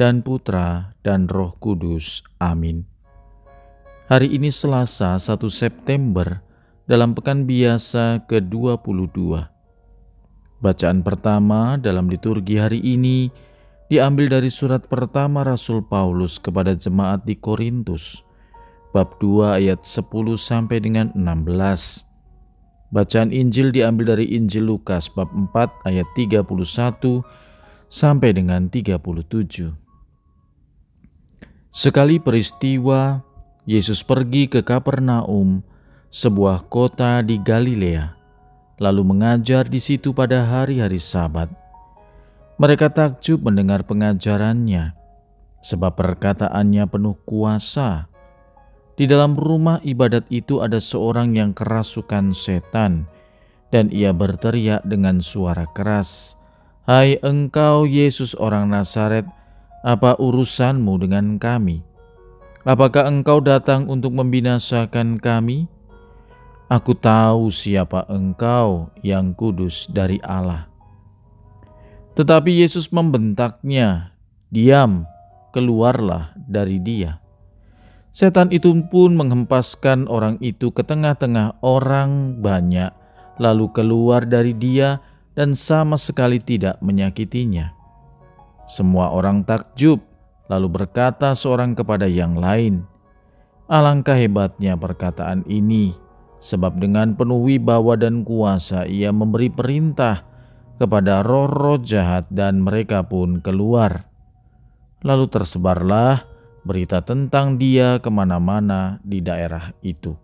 dan Putra dan Roh Kudus. Amin. Hari ini Selasa 1 September dalam pekan biasa ke-22. Bacaan pertama dalam liturgi hari ini diambil dari surat pertama Rasul Paulus kepada jemaat di Korintus, bab 2 ayat 10 sampai dengan 16. Bacaan Injil diambil dari Injil Lukas bab 4 ayat 31 sampai dengan 37. Sekali peristiwa, Yesus pergi ke Kapernaum, sebuah kota di Galilea, lalu mengajar di situ pada hari-hari Sabat. Mereka takjub mendengar pengajarannya, sebab perkataannya penuh kuasa. Di dalam rumah ibadat itu ada seorang yang kerasukan setan, dan ia berteriak dengan suara keras, "Hai engkau Yesus orang Nazaret, apa urusanmu dengan kami? Apakah engkau datang untuk membinasakan kami? Aku tahu siapa engkau yang kudus dari Allah. Tetapi Yesus membentaknya, "Diam, keluarlah dari dia." Setan itu pun menghempaskan orang itu ke tengah-tengah orang banyak, lalu keluar dari dia dan sama sekali tidak menyakitinya. Semua orang takjub, lalu berkata seorang kepada yang lain, "Alangkah hebatnya perkataan ini, sebab dengan penuh wibawa dan kuasa ia memberi perintah kepada roh-roh jahat, dan mereka pun keluar." Lalu tersebarlah berita tentang dia ke mana-mana di daerah itu.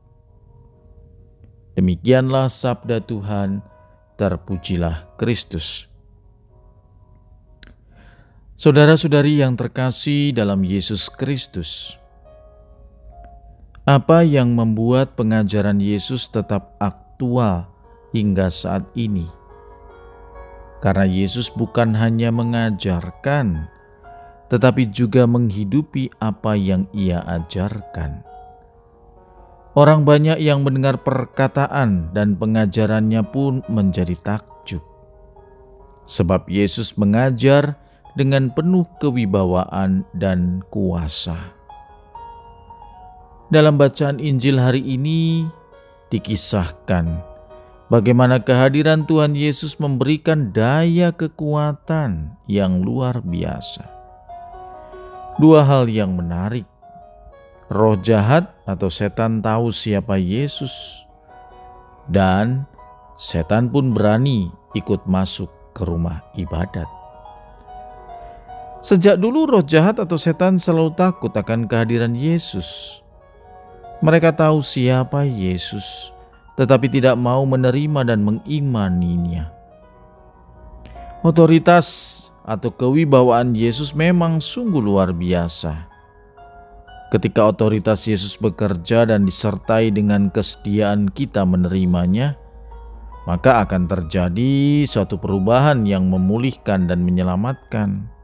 Demikianlah sabda Tuhan, terpujilah Kristus. Saudara-saudari yang terkasih dalam Yesus Kristus, apa yang membuat pengajaran Yesus tetap aktual hingga saat ini? Karena Yesus bukan hanya mengajarkan, tetapi juga menghidupi apa yang Ia ajarkan. Orang banyak yang mendengar perkataan dan pengajarannya pun menjadi takjub, sebab Yesus mengajar dengan penuh kewibawaan dan kuasa. Dalam bacaan Injil hari ini dikisahkan bagaimana kehadiran Tuhan Yesus memberikan daya kekuatan yang luar biasa. Dua hal yang menarik. Roh jahat atau setan tahu siapa Yesus dan setan pun berani ikut masuk ke rumah ibadat. Sejak dulu roh jahat atau setan selalu takut akan kehadiran Yesus. Mereka tahu siapa Yesus, tetapi tidak mau menerima dan mengimaninya. Otoritas atau kewibawaan Yesus memang sungguh luar biasa. Ketika otoritas Yesus bekerja dan disertai dengan kesetiaan kita menerimanya, maka akan terjadi suatu perubahan yang memulihkan dan menyelamatkan.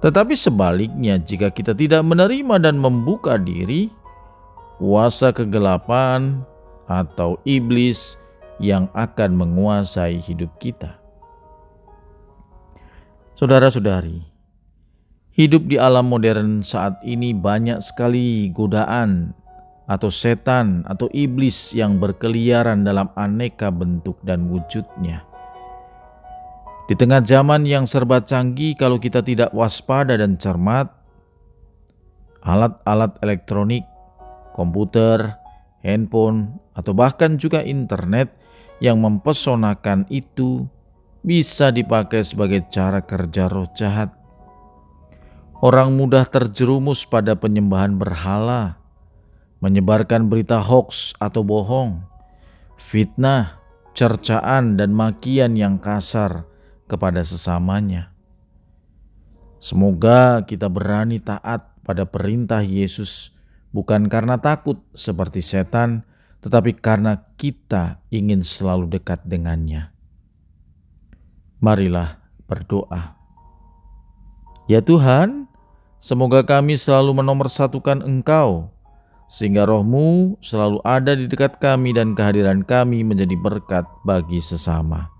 Tetapi sebaliknya, jika kita tidak menerima dan membuka diri, kuasa kegelapan atau iblis yang akan menguasai hidup kita. Saudara-saudari, hidup di alam modern saat ini banyak sekali godaan atau setan atau iblis yang berkeliaran dalam aneka bentuk dan wujudnya. Di tengah zaman yang serba canggih, kalau kita tidak waspada dan cermat, alat-alat elektronik, komputer, handphone, atau bahkan juga internet yang mempesonakan itu bisa dipakai sebagai cara kerja roh jahat. Orang mudah terjerumus pada penyembahan berhala, menyebarkan berita hoax atau bohong, fitnah, cercaan, dan makian yang kasar kepada sesamanya. Semoga kita berani taat pada perintah Yesus, bukan karena takut seperti setan, tetapi karena kita ingin selalu dekat dengannya. Marilah berdoa. Ya Tuhan, semoga kami selalu menomorsatukan Engkau, sehingga rohmu selalu ada di dekat kami dan kehadiran kami menjadi berkat bagi sesama.